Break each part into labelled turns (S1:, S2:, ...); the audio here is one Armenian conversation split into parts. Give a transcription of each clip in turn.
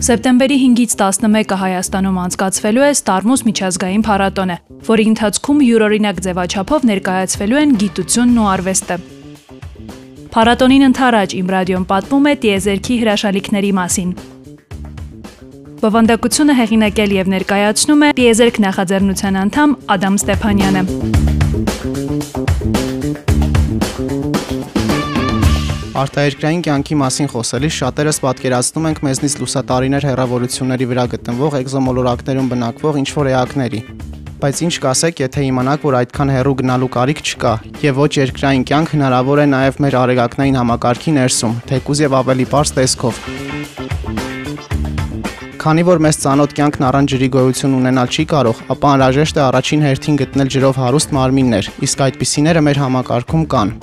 S1: Սեպտեմբերի 5-ից 11-ը Հայաստանում անցկացվելու է Ստարմուս միջազգային փառատոնը, որի ընթացքում յուրօրինակ ձևաչափով ներկայացվելու են գիտությունն ու արվեստը։ Փառատոնին ընթരാճ Իմ ռադիոն պատմում է տիեզերքի հրաշալիքների մասին։ Բովանդակությունը հեղինակել եւ ներկայացնում է Տիեզերք նախաձեռնության անդամ Ադամ Ստեփանյանը։
S2: Արտահերկրային կյանքի մասին խոսելիս շատերս պատկերացնում ենք մեզնից լուսատարիներ հեռավորությունների վրա գտնվող էկզոմոլորակներում բնակվող ինչ-որ էակների։ Բայց ինչ կասեք, եթե իմանաք, որ այդքան հեռու գնալու կարիք չկա, եւ ոչ երկրային կյանք հնարավոր է նաեւ մեր արեգակնային համակարգի ներսում, թեկուզ եւ ավելի པարզ տեսքով։ Քանի որ մեզ ցանոթ կյանքն առանց ջրի գոյություն ունենալ չի կարող, ապա անհրաժեշտ է առաջին հերթին գտնել ջրով հարուստ մարմիններ, իսկ այդպիսիները մեր համակարգում կան։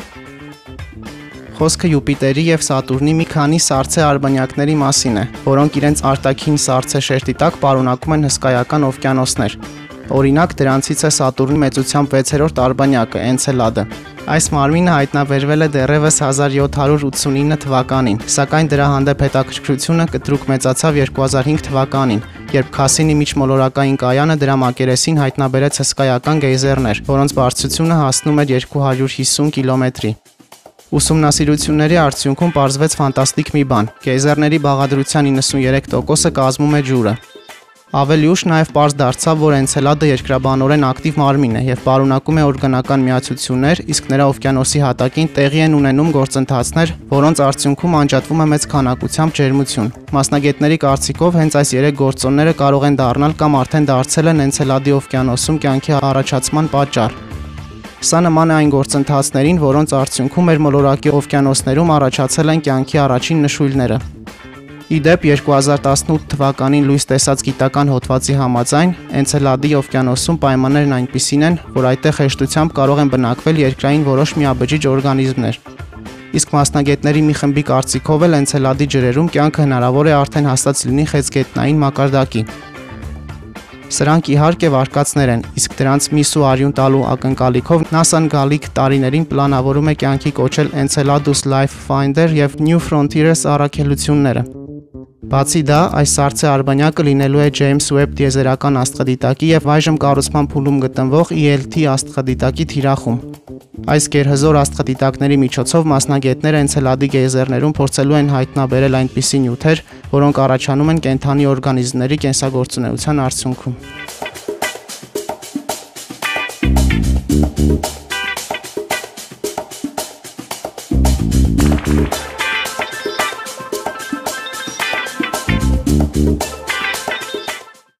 S2: Խոսքը Յուպիտերի եւ Սատուրնի մի քանի սառցե արբանյակների մասին է, որոնք իրենց արտաքին սառցե շերտի տակ պարունակում են հսկայական օվկիանոսներ։ Օրինակ դրանցից է Սատուրնի մեծությամբ 6-րդ արբանյակը Էնցելադը։ Այս մարմինը հայտնաբերվել է դեռևս 1789 թվականին, սակայն դրա հանդեպ հետաքրքրությունը կտրուկ մեծացավ 2005 թվականին, երբ Քասինի միջմոլորակային կայանը դրա մակերեսին հայտնաբերեց հսկայական գեյզերներ, որոնց բարձրությունը հասնում էր 250 կիլոմետրի։ Ուսումնասիրությունների արդյունքում ողջվեց ֆանտաստիկ մի բան. գեյզերների բաղադրության 93%-ը կազմում է ջուրը։ Ավելի ուշ նաև པարզ դարձավ, որ Էնցելադը երկրաբանորեն ակտիվ մարմին է եւ պարունակում է օրգանական միացություններ, իսկ նրա օվկիանոսի հատակին տեղի են ունենում գործընթացներ, որոնց արդյունքում անջատվում է մեծ քանակությամբ ջերմություն։ Մասնագետների կարծիքով հենց այս երեք գործոնները կարող են դառնալ կամ արդեն դարձել են Էնցելադի օվկիանոսում կյանքի առաջացման պատճառ։ Սա նման է այն գործընթացներին, որոնց արդյունքում մեր մոլորակի օվկիանոսներում առաջացել են կյանքի առաջին նշույլները։ Իդեպ 2018 թվականին լույս տեսած գիտական հոդվածի համաձայն Էնցելադի օվկիանոսում պայմաններն այնպիսին են, որ այդտեղ հեշտությամբ կարող են բնակվել երկրային որոշ միաբջիջ օրգանիզմներ։ Իսկ մասնագետների մի խմբի կարծիքով էլ Էնցելադի ջրերում կյանքը հնարավոր է արդեն հաստատ լինի խեցգետնային մակարդակի, Սրանք իհարկե վարկածներ են, իսկ դրանց միս ու արյուն տալու ակնկալիքով NASA-ն գալիք տարիներին պլանավորում է կյանքի կոչել Enceladus Life Finder եւ New Frontiers առաքելությունները։ Բացի դա, այս սարցե արբանյակը լինելու է James Webb տիեզերական աստղադիտակի եւ այժմ կառուցման փուլում գտնվող ELT աստղադիտակի թիրախում։ Այս գերհզոր աստղադիտակների միջոցով մասնագետները Էնցելադի գեյզերներում փորձելու են հայտնաբերել այնպիսի նյութեր, որոնք առաջանում են կենթանի օրգանիզմների կենսագործունեության արդյունքում։